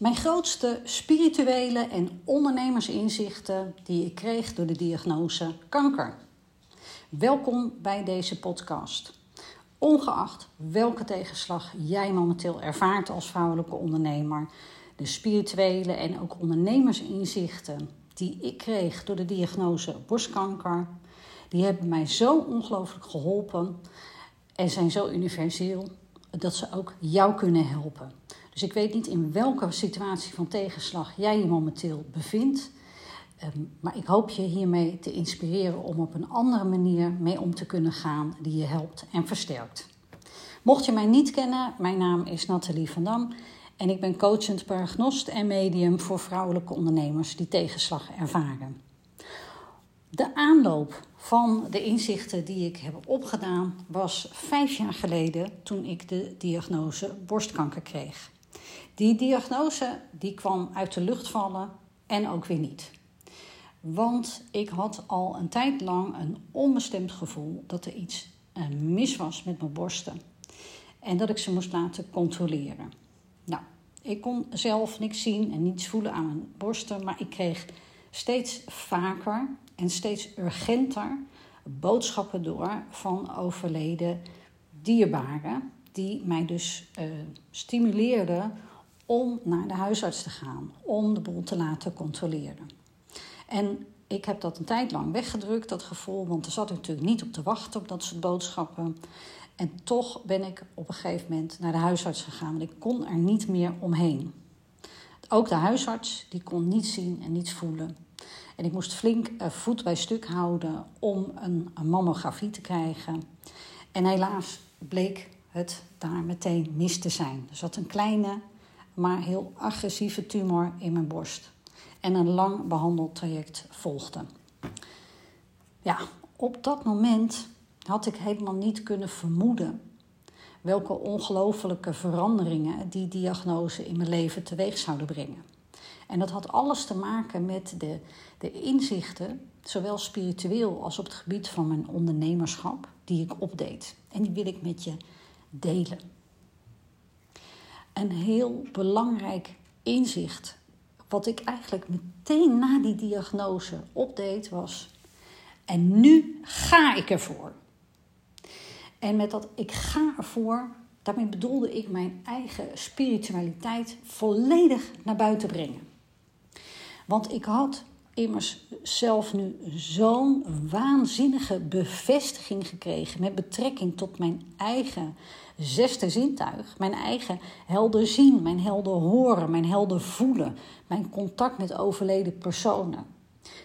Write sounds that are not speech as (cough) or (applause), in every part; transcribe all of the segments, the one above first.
Mijn grootste spirituele en ondernemersinzichten die ik kreeg door de diagnose kanker. Welkom bij deze podcast. Ongeacht welke tegenslag jij momenteel ervaart als vrouwelijke ondernemer, de spirituele en ook ondernemersinzichten die ik kreeg door de diagnose borstkanker, die hebben mij zo ongelooflijk geholpen en zijn zo universeel dat ze ook jou kunnen helpen. Dus ik weet niet in welke situatie van tegenslag jij je momenteel bevindt. Ehm, maar ik hoop je hiermee te inspireren om op een andere manier mee om te kunnen gaan die je helpt en versterkt. Mocht je mij niet kennen, mijn naam is Nathalie van Dam en ik ben coachend paragnost en medium voor vrouwelijke ondernemers die tegenslag ervaren. De aanloop van de inzichten die ik heb opgedaan was vijf jaar geleden toen ik de diagnose borstkanker kreeg. Die diagnose die kwam uit de lucht vallen en ook weer niet. Want ik had al een tijd lang een onbestemd gevoel dat er iets eh, mis was met mijn borsten. En dat ik ze moest laten controleren. Nou, ik kon zelf niks zien en niets voelen aan mijn borsten, maar ik kreeg steeds vaker en steeds urgenter boodschappen door van overleden dierbaren, die mij dus uh, stimuleerden om naar de huisarts te gaan, om de boel te laten controleren. En ik heb dat een tijd lang weggedrukt, dat gevoel, want er zat natuurlijk niet op te wachten op dat soort boodschappen. En toch ben ik op een gegeven moment naar de huisarts gegaan, want ik kon er niet meer omheen. Ook de huisarts, die kon niets zien en niets voelen. En ik moest flink uh, voet bij stuk houden om een, een mammografie te krijgen. En helaas bleek het daar meteen mis te zijn. Er zat een kleine, maar heel agressieve tumor in mijn borst. En een lang behandeltraject volgde. Ja, op dat moment had ik helemaal niet kunnen vermoeden welke ongelofelijke veranderingen die diagnose in mijn leven teweeg zouden brengen. En dat had alles te maken met de, de inzichten, zowel spiritueel als op het gebied van mijn ondernemerschap, die ik opdeed. En die wil ik met je delen. Een heel belangrijk inzicht, wat ik eigenlijk meteen na die diagnose opdeed, was: en nu ga ik ervoor. En met dat ik ga ervoor, daarmee bedoelde ik mijn eigen spiritualiteit volledig naar buiten brengen. Want ik had immers zelf nu zo'n waanzinnige bevestiging gekregen met betrekking tot mijn eigen zesde zintuig, mijn eigen helder zien, mijn helder horen, mijn helder voelen, mijn contact met overleden personen.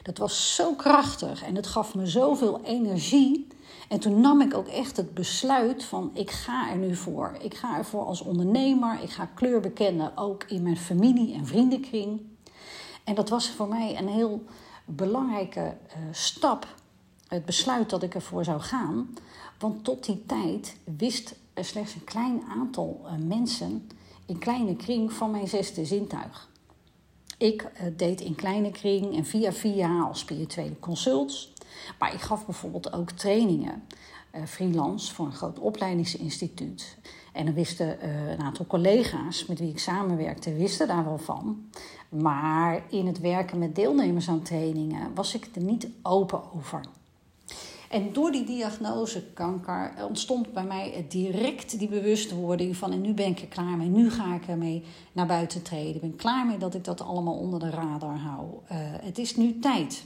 Dat was zo krachtig en het gaf me zoveel energie. En toen nam ik ook echt het besluit van ik ga er nu voor. Ik ga ervoor als ondernemer, ik ga kleur bekennen, ook in mijn familie en vriendenkring. En dat was voor mij een heel belangrijke uh, stap, het besluit dat ik ervoor zou gaan. Want tot die tijd wist slechts een klein aantal uh, mensen in kleine kring van mijn zesde zintuig. Ik uh, deed in kleine kring en via via als spirituele consults. Maar ik gaf bijvoorbeeld ook trainingen, freelance, voor een groot opleidingsinstituut. En dan wisten een aantal collega's met wie ik samenwerkte, wisten daar wel van. Maar in het werken met deelnemers aan trainingen was ik er niet open over. En door die diagnose kanker ontstond bij mij direct die bewustwording van en nu ben ik er klaar mee, nu ga ik ermee naar buiten treden. Ik ben klaar mee dat ik dat allemaal onder de radar hou. Uh, het is nu tijd.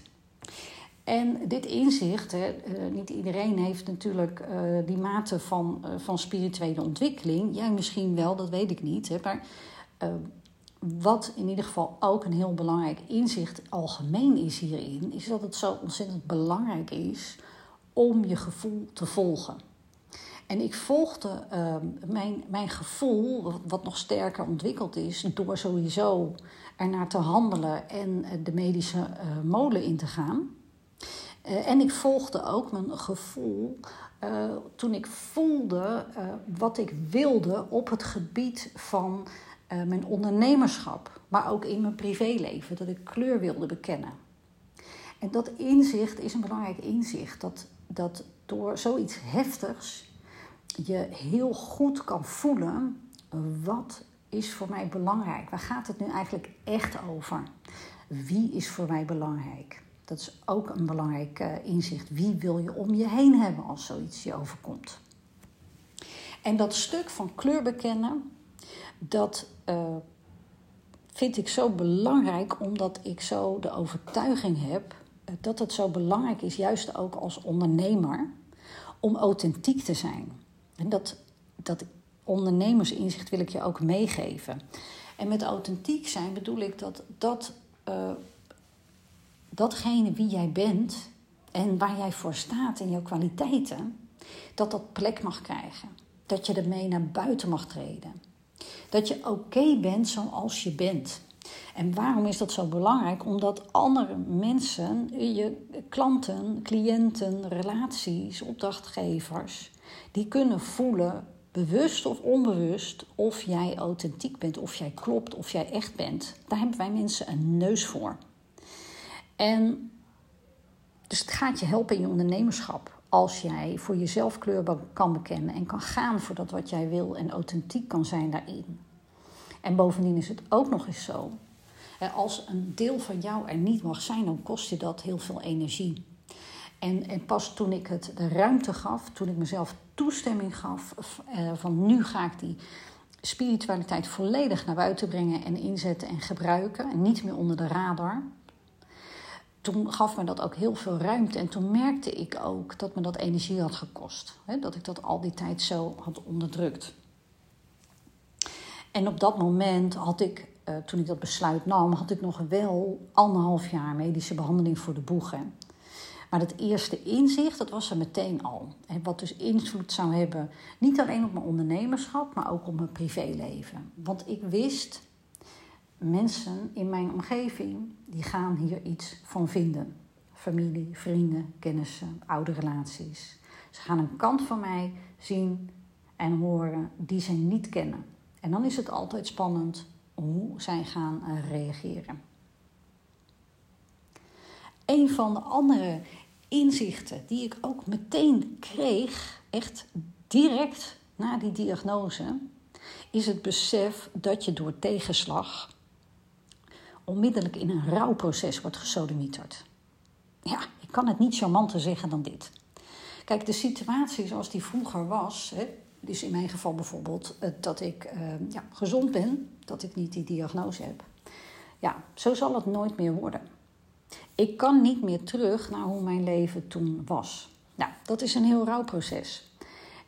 En dit inzicht, hè, uh, niet iedereen heeft natuurlijk uh, die mate van, van spirituele ontwikkeling. Jij misschien wel, dat weet ik niet. Hè, maar wat in ieder geval ook een heel belangrijk inzicht algemeen is hierin, is dat het zo ontzettend belangrijk is om je gevoel te volgen. En ik volgde mijn, mijn gevoel, wat nog sterker ontwikkeld is, door sowieso ernaar te handelen en de medische molen in te gaan. Uh, en ik volgde ook mijn gevoel uh, toen ik voelde uh, wat ik wilde op het gebied van mijn ondernemerschap, maar ook in mijn privéleven, dat ik kleur wilde bekennen. En dat inzicht is een belangrijk inzicht, dat, dat door zoiets heftigs je heel goed kan voelen wat is voor mij belangrijk? Waar gaat het nu eigenlijk echt over? Wie is voor mij belangrijk? Dat is ook een belangrijk uh, inzicht. Wie wil je om je heen hebben als zoiets je overkomt? En dat stuk van kleur bekennen, dat uh, vind ik zo belangrijk omdat ik zo de overtuiging heb uh, dat het zo belangrijk is, juist ook als ondernemer, om authentiek te zijn. En dat, dat ondernemersinzicht wil ik je ook meegeven. En met authentiek zijn bedoel ik dat, dat uh, datgene wie jij bent en waar jij voor staat in jouw kwaliteiten, dat dat plek mag krijgen. Dat je ermee naar buiten mag treden. Dat je oké bent zoals je bent. En waarom is dat zo belangrijk? Omdat andere mensen, je klanten, cliënten, relaties, opdrachtgevers, die kunnen voelen, bewust of onbewust, of jij authentiek bent, of jij klopt, of jij echt bent. Daar hebben wij mensen een neus voor. En dus het gaat je helpen in je ondernemerschap. Als jij voor jezelf kleur kan bekennen en kan gaan voor dat wat jij wil en authentiek kan zijn daarin. En bovendien is het ook nog eens zo. Als een deel van jou er niet mag zijn, dan kost je dat heel veel energie. En, en pas toen ik het de ruimte gaf, toen ik mezelf toestemming gaf eh, van nu ga ik die spiritualiteit volledig naar buiten brengen en inzetten en gebruiken. En niet meer onder de radar toen gaf me dat ook heel veel ruimte. En toen merkte ik ook dat me dat energie had gekost. Hè? Dat ik dat al die tijd zo had onderdrukt. En op dat moment had ik, eh, toen ik dat besluit nam, had ik nog wel anderhalf jaar medische behandeling voor de boegen. Maar dat eerste inzicht, dat was er meteen al. En wat dus invloed zou hebben, niet alleen op mijn ondernemerschap, maar ook op mijn privéleven. Want ik wist, mensen in mijn omgeving die gaan hier iets van vinden. Familie, vrienden, kennissen, oude relaties. Ze gaan een kant van mij zien en horen die ze niet kennen. En dan is het altijd spannend hoe zij gaan eh, reageren. Een van de andere inzichten die ik ook meteen kreeg, echt direct na die diagnose, is het besef dat je door tegenslag onmiddellijk in een rouwproces wordt gesodemieterd. Ja, ik kan het niet charmanter zeggen dan dit. Kijk, de situatie zoals die vroeger was, hè, dus in mijn geval bijvoorbeeld eh, dat ik uh, ja, gezond ben, dat ik niet die diagnose heb. Ja, zo zal het nooit meer worden. Ik kan niet meer terug naar hoe mijn leven toen was. Nou, dat is een heel rouwproces.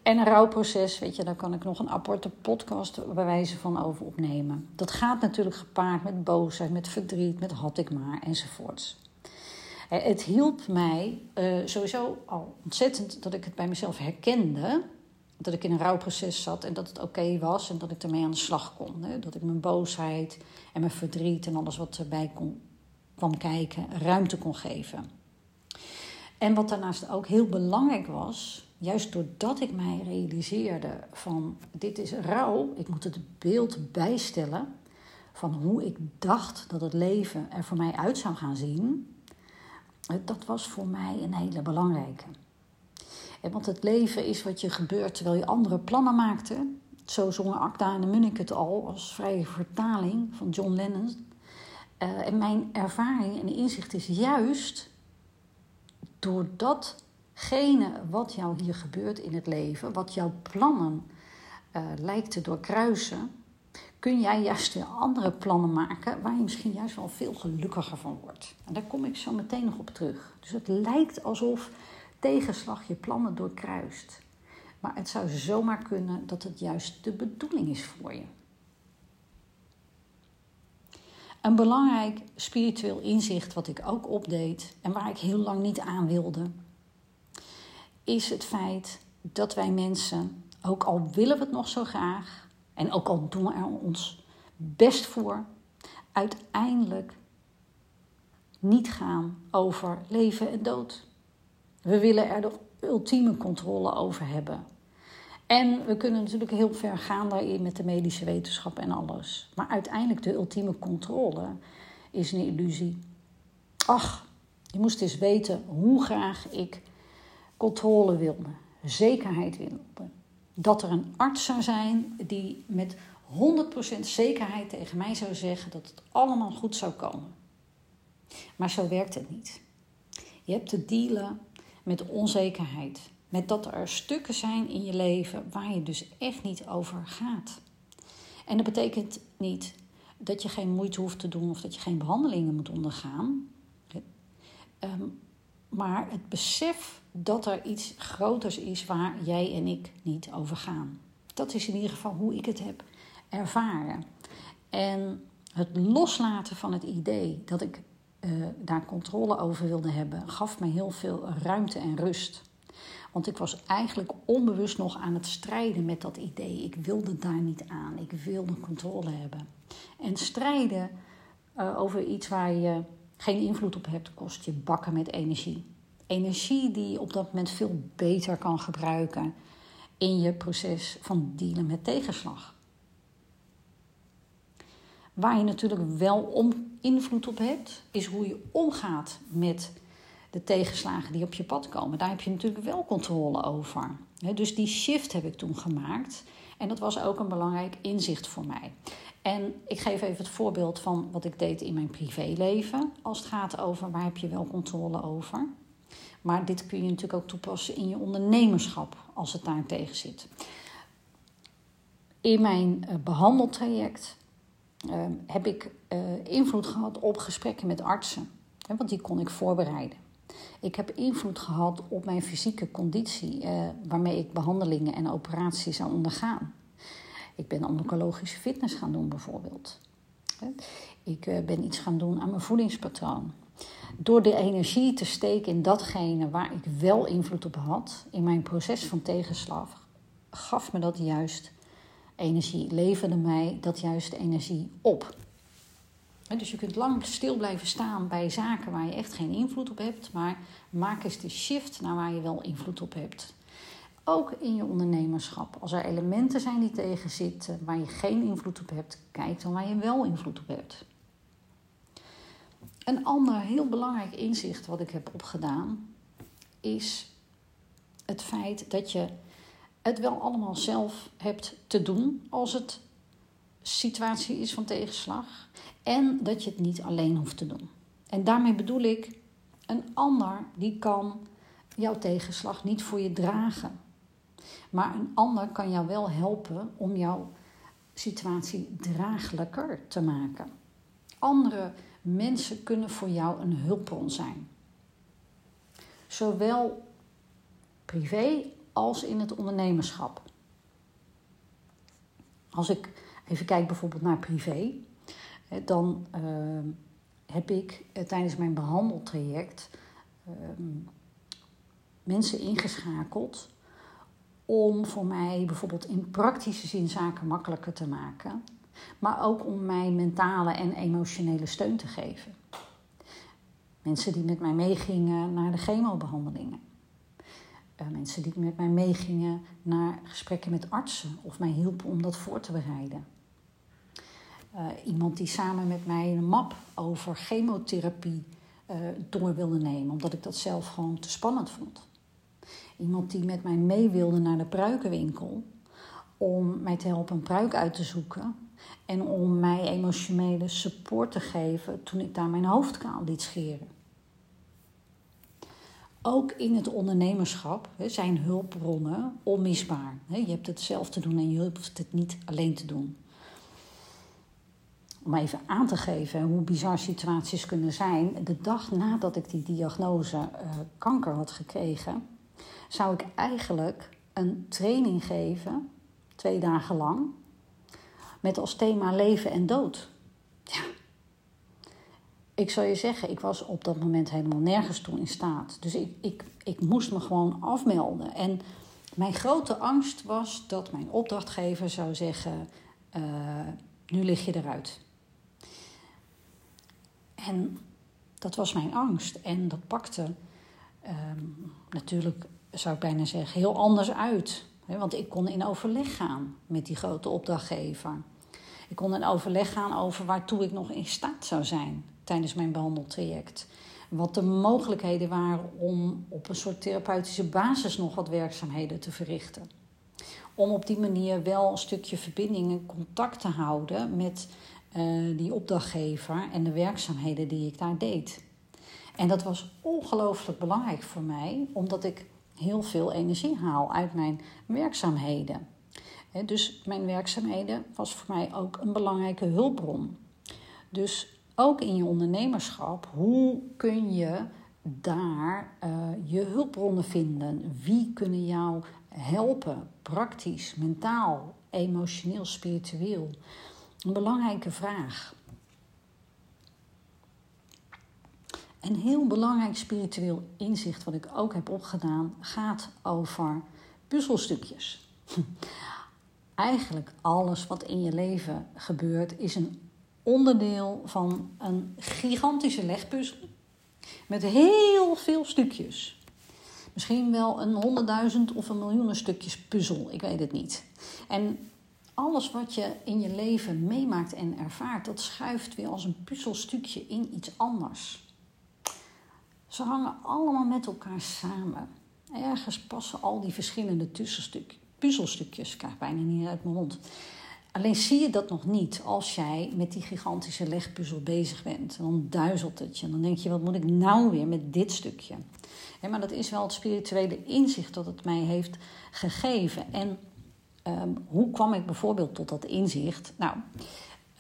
En een rouwproces, weet je, daar kan ik nog een aparte podcast bij wijze van over opnemen. Dat gaat natuurlijk gepaard met boosheid, met verdriet, met had ik maar enzovoorts. Eh, het hielp mij uh, sowieso al ontzettend dat ik het bij mezelf herkende. Dat ik in een rouwproces zat en dat het oké was en dat ik ermee aan de slag kon. Dat ik mijn boosheid en mijn verdriet en alles wat erbij kon, kwam kijken, ruimte kon geven. En wat daarnaast ook heel belangrijk was, juist doordat ik mij realiseerde van dit is rouw, ik moet het beeld bijstellen van hoe ik dacht dat het leven er voor mij uit zou gaan zien, dat was voor mij een hele belangrijke. Want het leven is wat je gebeurt terwijl je andere plannen maakte. Zo zongen Acta en de Munnik het al als vrije vertaling van John Lennon. Uh, en mijn ervaring en inzicht is juist doordat datgene wat jou hier gebeurt in het leven, wat jouw plannen uh, lijkt te doorkruisen, kun jij juist andere plannen maken waar je misschien juist wel veel gelukkiger van wordt. En daar kom ik zo meteen nog op terug. Dus het lijkt alsof tegenslag je plannen doorkruist. Maar het zou zomaar kunnen dat het juist de bedoeling is voor je. Een belangrijk spiritueel inzicht wat ik ook opdeed en waar ik heel lang niet aan wilde, is het feit dat wij mensen, ook al willen we het nog zo graag en ook al doen we er ons best voor, uiteindelijk niet gaan over leven en dood. We willen er de ultieme controle over hebben. En we kunnen natuurlijk heel ver gaan daarin met de medische wetenschap en alles. Maar uiteindelijk de ultieme controle is een illusie. Ach, je moest eens weten hoe graag ik controle wilde, zekerheid wilde. Dat er een arts zou zijn die met 100% zekerheid tegen mij zou zeggen dat het allemaal goed zou komen. Maar zo werkt het niet. Je hebt te dealen met onzekerheid. Met dat er stukken zijn in je leven waar je dus echt niet over gaat. En dat betekent niet dat je geen moeite hoeft te doen of dat je geen behandelingen moet ondergaan. Ehm, maar het besef dat er iets groters is waar jij en ik niet over gaan. Dat is in ieder geval hoe ik het heb ervaren. En het loslaten van het idee dat ik uh, daar controle over wilde hebben, gaf me heel veel ruimte en rust. Want ik was eigenlijk onbewust nog aan het strijden met dat idee. Ik wilde daar niet aan. Ik wilde controle hebben. En strijden uh, over iets waar je geen invloed op hebt, kost je bakken met energie. Energie die je op dat moment veel beter kan gebruiken in je proces van dealen met tegenslag. Waar je natuurlijk wel om invloed op hebt, is hoe je omgaat met de tegenslagen die op je pad komen. Daar heb je natuurlijk wel controle over. Dus die shift heb ik toen gemaakt. En dat was ook een belangrijk inzicht voor mij. En ik geef even het voorbeeld van wat ik deed in mijn privéleven. Als het gaat over waar heb je wel controle over. Maar dit kun je natuurlijk ook toepassen in je ondernemerschap als het daar tegen zit. In mijn eh, behandeltraject Ehm, heb ik uh, invloed gehad op gesprekken met artsen. Want die kon ik voorbereiden. Ik heb invloed gehad op mijn fysieke conditie, uh, waarmee ik behandelingen en operaties zou ondergaan. Ik ben oncologische fitness gaan doen, bijvoorbeeld. Ik ben iets gaan doen aan mijn voedingspatroon. Door de energie te steken in datgene waar ik wel invloed op had, in mijn proces van tegenslag, gaf me dat juist energie, leverde mij dat juist energie op. Dus je kunt lang stil blijven staan bij zaken waar je echt geen invloed op hebt, maar maak eens de shift naar waar je wel invloed op hebt. Ook in je ondernemerschap. Als er elementen zijn die tegenzitten waar je geen invloed op hebt, kijk dan waar je wel invloed op hebt. Een ander heel belangrijk inzicht wat ik heb opgedaan is het feit dat je het wel allemaal zelf hebt te doen als het situatie is van tegenslag. En dat je het niet alleen hoeft te doen. En daarmee bedoel ik, een ander die kan jouw tegenslag niet voor je dragen. Maar een ander kan jou wel helpen om jouw situatie draaglijker te maken. Andere mensen kunnen voor jou een hulpbron zijn. Zowel privé als in het ondernemerschap. Als ik even kijk bijvoorbeeld naar privé, dan ehm, heb ik eh, tijdens mijn behandeltraject ehm, mensen ingeschakeld om voor mij bijvoorbeeld in praktische zin zaken makkelijker te maken, maar ook om mij mentale en emotionele steun te geven. Mensen die met mij meegingen naar de chemobehandelingen. Eh, mensen die met mij meegingen naar gesprekken met artsen of mij hielpen om dat voor te bereiden. Uh, iemand die samen met mij een map over chemotherapie uh, door wilde nemen, omdat ik dat zelf gewoon te spannend vond. Iemand die met mij mee wilde naar de pruikenwinkel om mij te helpen een pruik uit te zoeken en om mij emotionele support te geven toen ik daar mijn hoofdkaal liet scheren. Ook in het ondernemerschap zijn hulpbronnen onmisbaar. Je hebt het zelf te doen en je hoeft het niet alleen te doen. Om even aan te geven hoe bizar situaties kunnen zijn. De dag nadat ik die diagnose uh, kanker had gekregen, zou ik eigenlijk een training geven, twee dagen lang, met als thema leven en dood. Ja, ik zal je zeggen, ik was op dat moment helemaal nergens toe in staat. Dus ik, ik, ik moest me gewoon afmelden. En mijn grote angst was dat mijn opdrachtgever zou zeggen: uh, Nu lig je eruit. En dat was mijn angst. En dat pakte um, natuurlijk, zou ik bijna zeggen, heel anders uit. Want ik kon in overleg gaan met die grote opdrachtgever. Ik kon in overleg gaan over waartoe ik nog in staat zou zijn tijdens mijn behandeltraject. Wat de mogelijkheden waren om op een soort therapeutische basis nog wat werkzaamheden te verrichten. Om op die manier wel een stukje verbinding en contact te houden met uh, die opdrachtgever en de werkzaamheden die ik daar deed. En dat was ongelooflijk belangrijk voor mij, omdat ik heel veel energie haal uit mijn werkzaamheden. Dus mijn werkzaamheden was voor mij ook een belangrijke hulpbron. Dus ook in je ondernemerschap, hoe kun je daar uh, je hulpbronnen vinden? Wie kunnen jou helpen, praktisch, mentaal, emotioneel, spiritueel? Een belangrijke vraag. Een heel belangrijk spiritueel inzicht, wat ik ook heb opgedaan, gaat over puzzelstukjes. (laughs) Eigenlijk alles wat in je leven gebeurt, is een onderdeel van een gigantische legpuzzel met heel veel stukjes. Misschien wel een honderdduizend of een miljoenen stukjes puzzel, ik weet het niet. En alles wat je in je leven meemaakt en ervaart, dat schuift weer als een puzzelstukje in iets anders. Ze hangen allemaal met elkaar samen. Ergens passen al die verschillende tussenstukjes, puzzelstukjes, ik krijg bijna niet uit mijn mond. Alleen zie je dat nog niet als jij met die gigantische legpuzzel bezig bent. Dan duizelt het je. Dan denk je, wat moet ik nou weer met dit stukje? maar dat is wel het spirituele inzicht dat het mij heeft gegeven. En ehm, hoe kwam ik bijvoorbeeld tot dat inzicht? Nou,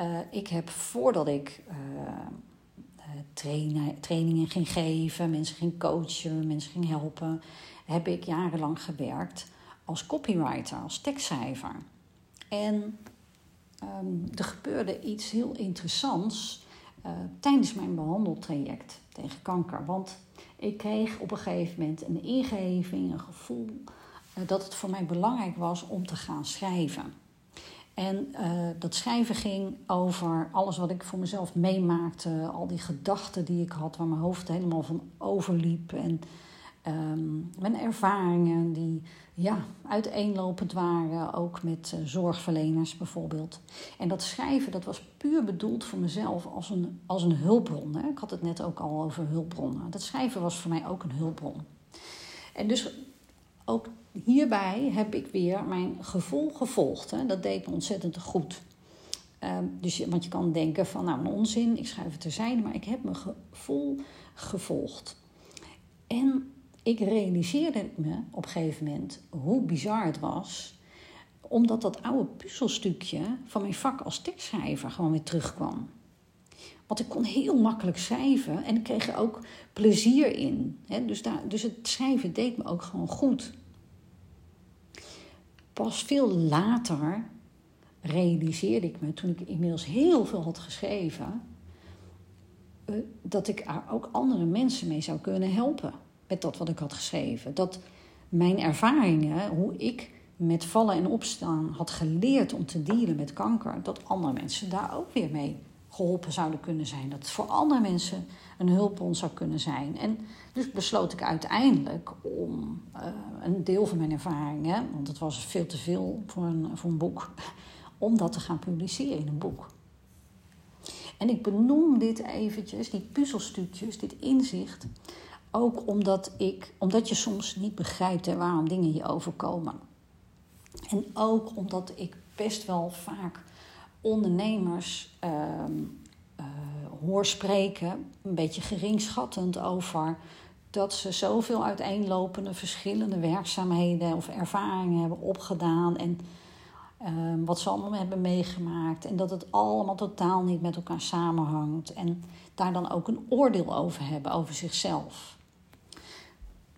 uh, ik heb voordat ik uh, trainen, trainingen ging geven, mensen ging coachen, mensen ging helpen, heb ik jarenlang gewerkt als copywriter, als tekstschrijver. En um, er gebeurde iets heel interessants uh, tijdens mijn behandeltraject tegen kanker. Want ik kreeg op een gegeven moment een ingeving, een gevoel uh, dat het voor mij belangrijk was om te gaan schrijven. En uh, dat schrijven ging over alles wat ik voor mezelf meemaakte, al die gedachten die ik had, waar mijn hoofd helemaal van overliep. En um, mijn ervaringen die ja, uiteenlopend waren, ook met uh, zorgverleners bijvoorbeeld. En dat schrijven, dat was puur bedoeld voor mezelf als een, als een hulpbron. Hè. Ik had het net ook al over hulpbronnen. Dat schrijven was voor mij ook een hulpbron. En dus ook hierbij heb ik weer mijn gevoel gevolgd. Hè. Dat deed me ontzettend goed. Um, dus, want je kan denken van, nou, een onzin, ik schrijf het terzijde, maar ik heb mijn gevoel gevolgd. En ik realiseerde me op een gegeven moment hoe bizar het was, omdat dat oude puzzelstukje van mijn vak als tekstschrijver gewoon weer terugkwam. Want ik kon heel makkelijk schrijven en ik kreeg er ook plezier in. Dus, dus het schrijven deed me ook gewoon goed. Pas veel later realiseerde ik me, toen ik inmiddels heel veel had geschreven, eh, dat ik er ook andere mensen mee zou kunnen helpen met dat wat ik had geschreven. Dat mijn ervaringen, hoe ik met vallen en opstaan had geleerd om te dealen met kanker, dat andere mensen daar ook weer mee geholpen zouden kunnen zijn. Dat voor andere mensen een hulpbron zou kunnen zijn. En dus besloot ik uiteindelijk om uh, een deel van mijn ervaringen, want het was veel te veel voor een, voor een boek, (laughs) om dat te gaan publiceren in een boek. En ik benoem dit eventjes, die puzzelstukjes, dit inzicht, ook omdat, ik, omdat je soms niet begrijpt waarom dingen je overkomen. En ook omdat ik best wel vaak ondernemers uh, hoor spreken, een beetje geringschattend over dat ze zoveel uiteenlopende verschillende werkzaamheden of ervaringen hebben opgedaan en uh, wat ze allemaal hebben meegemaakt en dat het allemaal totaal niet met elkaar samenhangt en daar dan ook een oordeel over hebben over zichzelf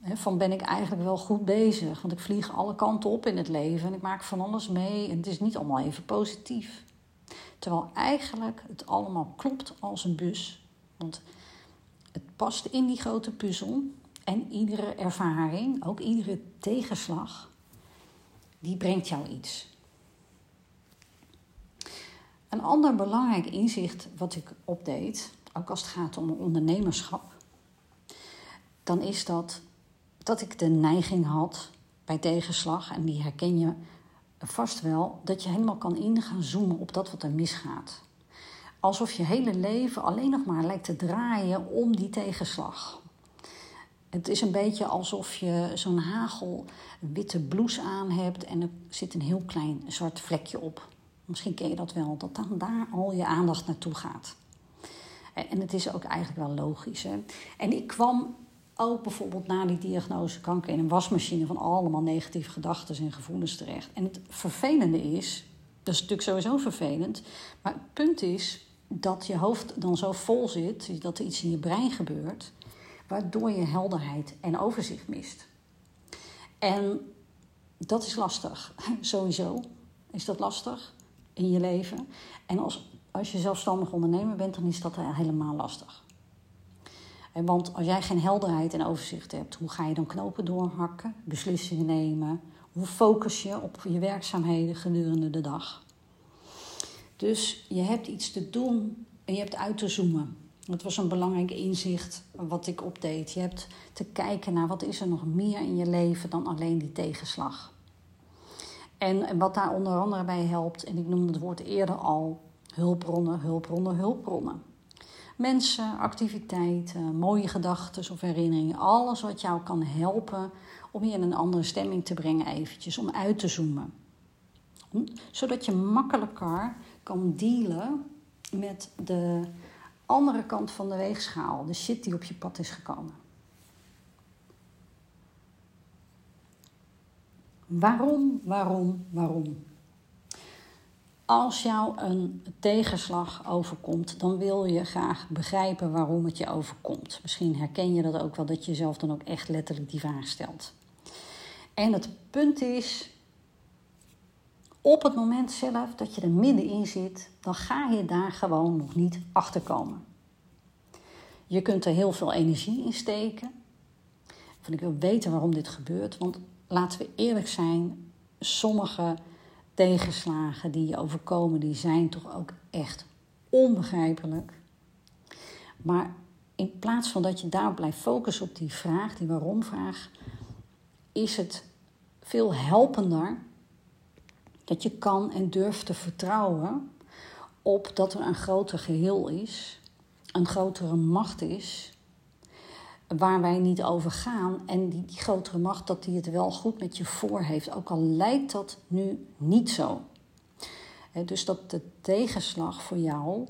van ben ik eigenlijk wel goed bezig? Want ik vlieg alle kanten op in het leven en ik maak van alles mee en het is niet allemaal even positief. Terwijl eigenlijk het allemaal klopt als een bus. Want het past in die grote puzzel en iedere ervaring, ook iedere tegenslag, die brengt jou iets. Een ander belangrijk inzicht wat ik opdeed, ook als het gaat om ondernemerschap, dan is dat dat ik de neiging had bij tegenslag, en die herken je vast wel, dat je helemaal kan in gaan zoomen op dat wat er misgaat. Alsof je hele leven alleen nog maar lijkt te draaien om die tegenslag. Het is een beetje alsof je zo'n hagel witte blouse aan hebt en er zit een heel klein zwart vlekje op. Misschien ken je dat wel, dat dan daar al je aandacht naartoe gaat. En het is ook eigenlijk wel logisch. Hè? En ik kwam ook bijvoorbeeld na die diagnose kanker in een wasmachine van allemaal negatieve gedachten en gevoelens terecht. En het vervelende is, dat is natuurlijk sowieso vervelend, maar het punt is dat je hoofd dan zo vol zit, dat er iets in je brein gebeurt, waardoor je helderheid en overzicht mist. En dat is lastig, (laughs) sowieso is dat lastig in je leven. En als, als je zelfstandig ondernemer bent, dan is dat helemaal lastig. Want als jij geen helderheid en overzicht hebt, hoe ga je dan knopen doorhakken, beslissingen nemen? Hoe focus je op je werkzaamheden gedurende de dag? Dus je hebt iets te doen en je hebt uit te zoomen. Dat was een belangrijk inzicht wat ik opdeed. Je hebt te kijken naar wat is er nog meer in je leven dan alleen die tegenslag. En wat daar onder andere bij helpt, en ik noemde het woord eerder al, hulpbronnen, hulpbronnen, hulpbronnen. Mensen, activiteiten, mooie gedachten of herinneringen. Alles wat jou kan helpen om je in een andere stemming te brengen eventjes. Om uit te zoomen. Zodat je makkelijker kan dealen met de andere kant van de weegschaal. De shit die op je pad is gekomen. Waarom, waarom, waarom? Als jou een tegenslag overkomt, dan wil je graag begrijpen waarom het je overkomt. Misschien herken je dat ook wel, dat je jezelf dan ook echt letterlijk die vraag stelt. En het punt is, op het moment zelf dat je er middenin zit, dan ga je daar gewoon nog niet achter komen. Je kunt er heel veel energie in steken. Van ik wil weten waarom dit gebeurt, want laten we eerlijk zijn, sommige tegenslagen die je overkomen, die zijn toch ook echt onbegrijpelijk. Maar in plaats van dat je daar blijft focussen op die vraag, die waarom-vraag, is het veel helpender dat je kan en durft te vertrouwen op dat er een groter geheel is, een grotere macht is, waar wij niet over gaan. En die, die grotere macht, dat die het wel goed met je voor heeft. Ook al lijkt dat nu niet zo. dus dat de tegenslag voor jou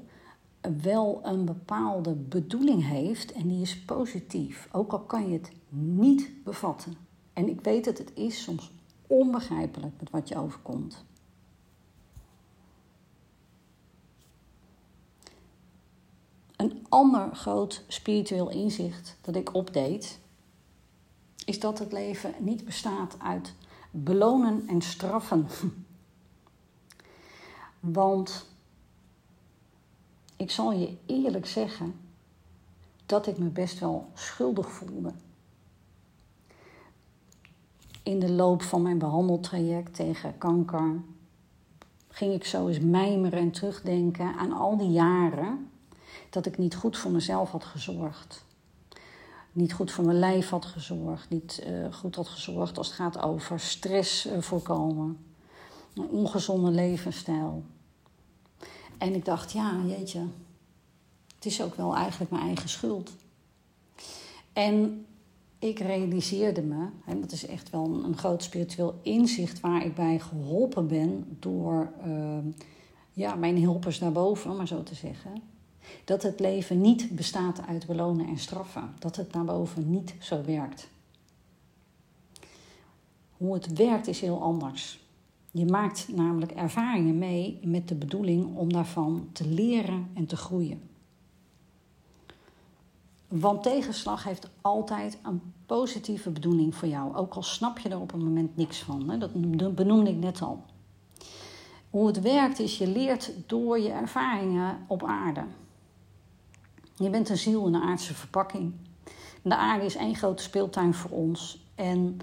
wel een bepaalde bedoeling heeft en die is positief. Ook al kan je het niet bevatten. En ik weet dat het is soms onbegrijpelijk met wat je overkomt. Een ander groot spiritueel inzicht dat ik opdeed, is dat het leven niet bestaat uit belonen en straffen. (laughs) Want ik zal je eerlijk zeggen dat ik me best wel schuldig voelde. In de loop van mijn behandeltraject tegen kanker ging ik zo eens mijmeren en terugdenken aan al die jaren dat ik niet goed voor mezelf had gezorgd. Niet goed voor mijn lijf had gezorgd. Niet uh, goed had gezorgd als het gaat over stress uh, voorkomen. Een ongezonde levensstijl. En ik dacht, ja, jeetje, het is ook wel eigenlijk mijn eigen schuld. En ik realiseerde me, en dat is echt wel een, een groot spiritueel inzicht waar ik bij geholpen ben door uh, ja, mijn helpers daarboven, om maar zo te zeggen dat het leven niet bestaat uit belonen en straffen. Dat het naar boven niet zo werkt. Hoe het werkt is heel anders. Je maakt namelijk ervaringen mee met de bedoeling om daarvan te leren en te groeien. Want tegenslag heeft altijd een positieve bedoeling voor jou, ook al snap je er op een moment niks van. Dat benoemde ik net al. Hoe het werkt is, je leert door je ervaringen op aarde. Je bent een ziel in een aardse verpakking. De aarde is één grote speeltuin voor ons. En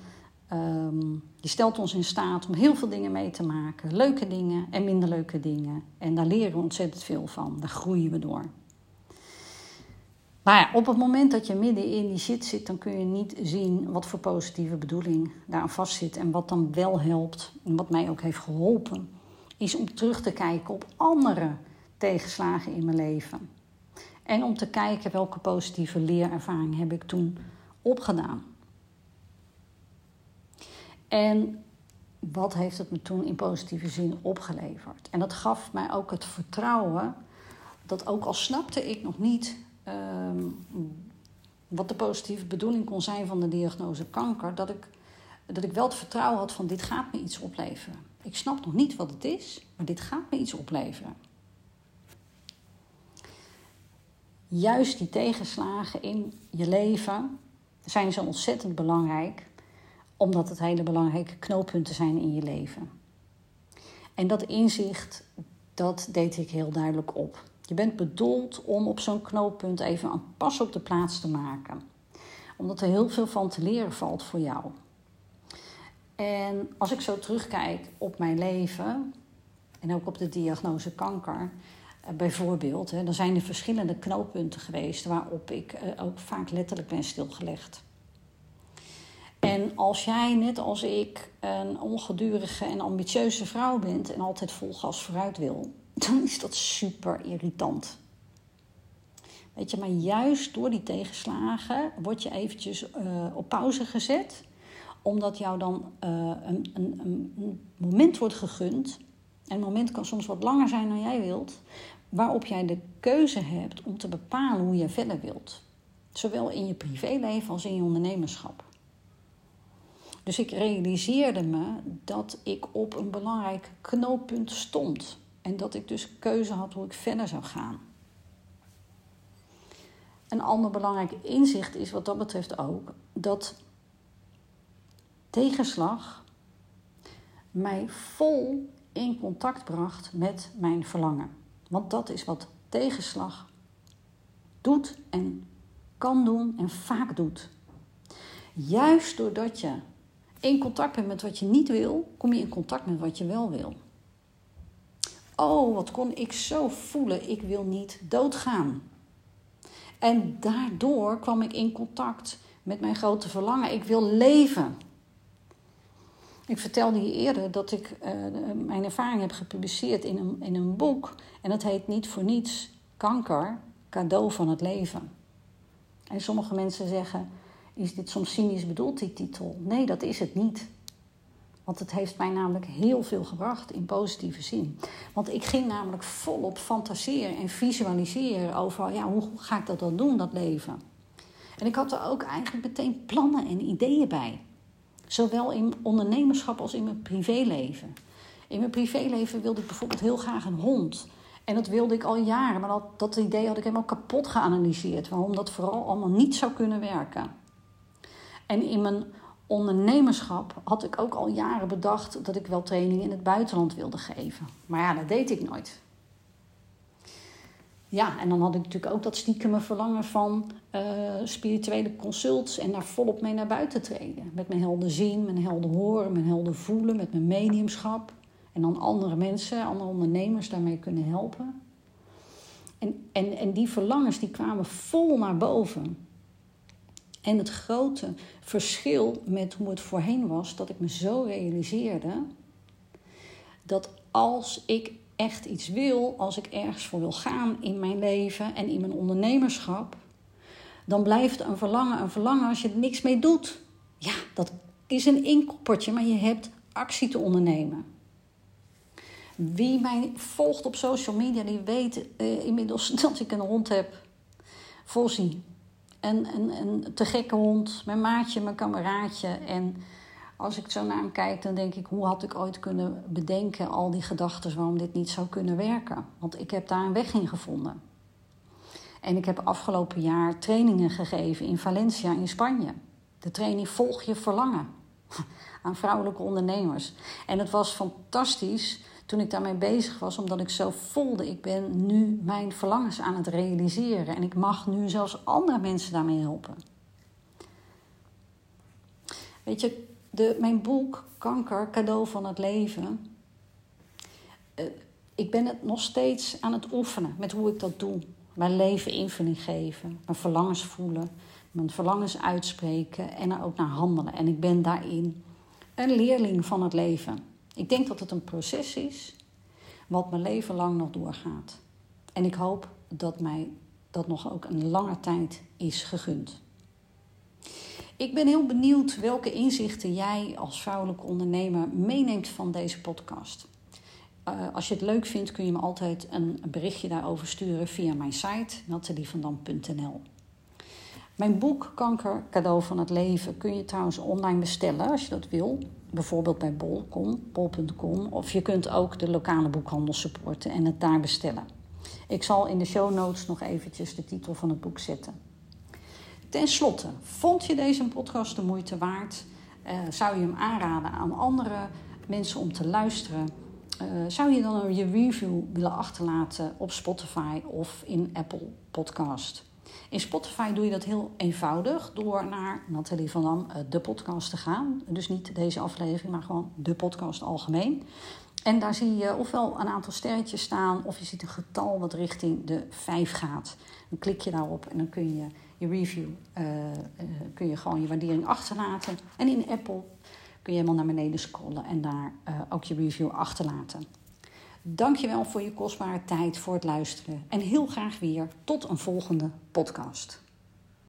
um, die stelt ons in staat om heel veel dingen mee te maken. Leuke dingen en minder leuke dingen. En daar leren we ontzettend veel van. Daar groeien we door. Maar ja, op het moment dat je midden in die shit zit, dan kun je niet zien wat voor positieve bedoeling daaraan vastzit. En wat dan wel helpt, en wat mij ook heeft geholpen, is om terug te kijken op andere tegenslagen in mijn leven. En om te kijken welke positieve leerervaring heb ik toen opgedaan. En wat heeft het me toen in positieve zin opgeleverd? En dat gaf mij ook het vertrouwen dat ook al snapte ik nog niet ehm, wat de positieve bedoeling kon zijn van de diagnose kanker, dat ik, dat ik wel het vertrouwen had van dit gaat me iets opleveren. Ik snap nog niet wat het is, maar dit gaat me iets opleveren. Juist die tegenslagen in je leven zijn zo ontzettend belangrijk, omdat het hele belangrijke knooppunten zijn in je leven. En dat inzicht, dat deed ik heel duidelijk op. Je bent bedoeld om op zo'n knooppunt even een pas op de plaats te maken. Omdat er heel veel van te leren valt voor jou. En als ik zo terugkijk op mijn leven en ook op de diagnose kanker, eh, bijvoorbeeld, dan zijn er verschillende knooppunten geweest waarop ik eh, ook vaak letterlijk ben stilgelegd. En als jij, net als ik, een ongedurige en ambitieuze vrouw bent en altijd vol gas vooruit wil, (laughs) dan is dat super irritant. Weet je, maar juist door die tegenslagen word je eventjes uh, op pauze gezet, omdat jou dan een, een, een, moment wordt gegund. En moment kan soms wat langer zijn dan jij wilt, waarop jij de keuze hebt om te bepalen hoe je verder wilt. Zowel in je privéleven als in je ondernemerschap. Dus ik realiseerde me dat ik op een belangrijk knooppunt stond. En dat ik dus keuze had hoe ik verder zou gaan. Een ander belangrijk inzicht is wat dat betreft ook dat tegenslag mij vol in contact bracht met mijn verlangen. Want dat is wat tegenslag doet en kan doen en vaak doet. Juist doordat je in contact bent met wat je niet wil, kom je in contact met wat je wel wil. Oh, wat kon ik zo voelen, ik wil niet doodgaan. En daardoor kwam ik in contact met mijn grote verlangen, ik wil leven. Ik vertelde je eerder dat ik uh, mijn ervaring heb gepubliceerd in een, in een boek. En dat heet niet voor niets Kanker, cadeau van het leven. En sommige mensen zeggen, is dit soms cynisch bedoeld, die titel? Nee, dat is het niet. Want het heeft mij namelijk heel veel gebracht in positieve zin. Want ik ging namelijk volop fantaseren en visualiseren over ja, hoe ga ik dat dan doen, dat leven. En ik had er ook eigenlijk meteen plannen en ideeën bij. Zowel in ondernemerschap als in mijn privéleven. In mijn privéleven wilde ik bijvoorbeeld heel graag een hond. En dat wilde ik al jaren, maar dat, dat idee had ik helemaal kapot geanalyseerd. Waarom dat vooral allemaal niet zou kunnen werken. En in mijn ondernemerschap had ik ook al jaren bedacht dat ik wel training in het buitenland wilde geven. Maar ja, dat deed ik nooit. Ja, en dan had ik natuurlijk ook dat stiekem verlangen van uh, spirituele consults en daar volop mee naar buiten treden. Met mijn helden zien, mijn helden horen, mijn helden voelen, met mijn mediumschap. En dan andere mensen, andere ondernemers daarmee kunnen helpen. En, en, en die verlangens die kwamen vol naar boven. En het grote verschil met hoe het voorheen was, dat ik me zo realiseerde dat als ik echt iets wil, als ik ergens voor wil gaan in mijn leven en in mijn ondernemerschap, dan blijft een verlangen een verlangen als je er niks mee doet. Ja, dat is een inkoppertje, maar je hebt actie te ondernemen. Wie mij volgt op social media, die weet uh, inmiddels (laughs) dat ik een hond heb. Een, een, een te gekke hond, mijn maatje, mijn kameraadje. En als ik zo naar hem kijk, dan denk ik, hoe had ik ooit kunnen bedenken al die gedachten waarom dit niet zou kunnen werken? Want ik heb daar een weg in gevonden. En ik heb afgelopen jaar trainingen gegeven in Valencia in Spanje. De training Volg je verlangen (laughs) aan vrouwelijke ondernemers. En het was fantastisch toen ik daarmee bezig was, omdat ik zo voelde, ik ben nu mijn verlangens aan het realiseren en ik mag nu zelfs andere mensen daarmee helpen. Weet je, de, mijn boek Kanker, cadeau van het leven. Uh, ik ben het nog steeds aan het oefenen met hoe ik dat doe. Mijn leven invulling geven, mijn verlangens voelen, mijn verlangens uitspreken en er ook naar handelen. En ik ben daarin een leerling van het leven. Ik denk dat het een proces is wat mijn leven lang nog doorgaat. En ik hoop dat mij dat nog ook een lange tijd is gegund. Ik ben heel benieuwd welke inzichten jij als vrouwelijke ondernemer meeneemt van deze podcast. Uh, als je het leuk vindt, kun je me altijd een berichtje daarover sturen via mijn site natalievandam.nl. Mijn boek Kanker, cadeau van het leven kun je trouwens online bestellen als je dat wil. Bijvoorbeeld bij bol.com, bol.com. Of je kunt ook de lokale boekhandel supporten en het daar bestellen. Ik zal in de show notes nog eventjes de titel van het boek zetten. Ten slotte, vond je deze podcast de moeite waard? Uh, zou je hem aanraden aan andere mensen om te luisteren? Uh, zou je dan je review willen achterlaten op Spotify of in Apple Podcast? In Spotify doe je dat heel eenvoudig door naar Nathalie van Dam, eh, de podcast te gaan. Dus niet deze aflevering, maar gewoon de podcast algemeen. En daar zie je ofwel een aantal sterretjes staan, of je ziet een getal wat richting de 5 gaat. Dan klik je daarop en dan kun je je review, uh, uh, kun je gewoon je waardering achterlaten. En in Apple kun je helemaal naar beneden scrollen en daar uh, ook je review achterlaten. Dankjewel voor je kostbare tijd, voor het luisteren. En heel graag weer tot een volgende podcast.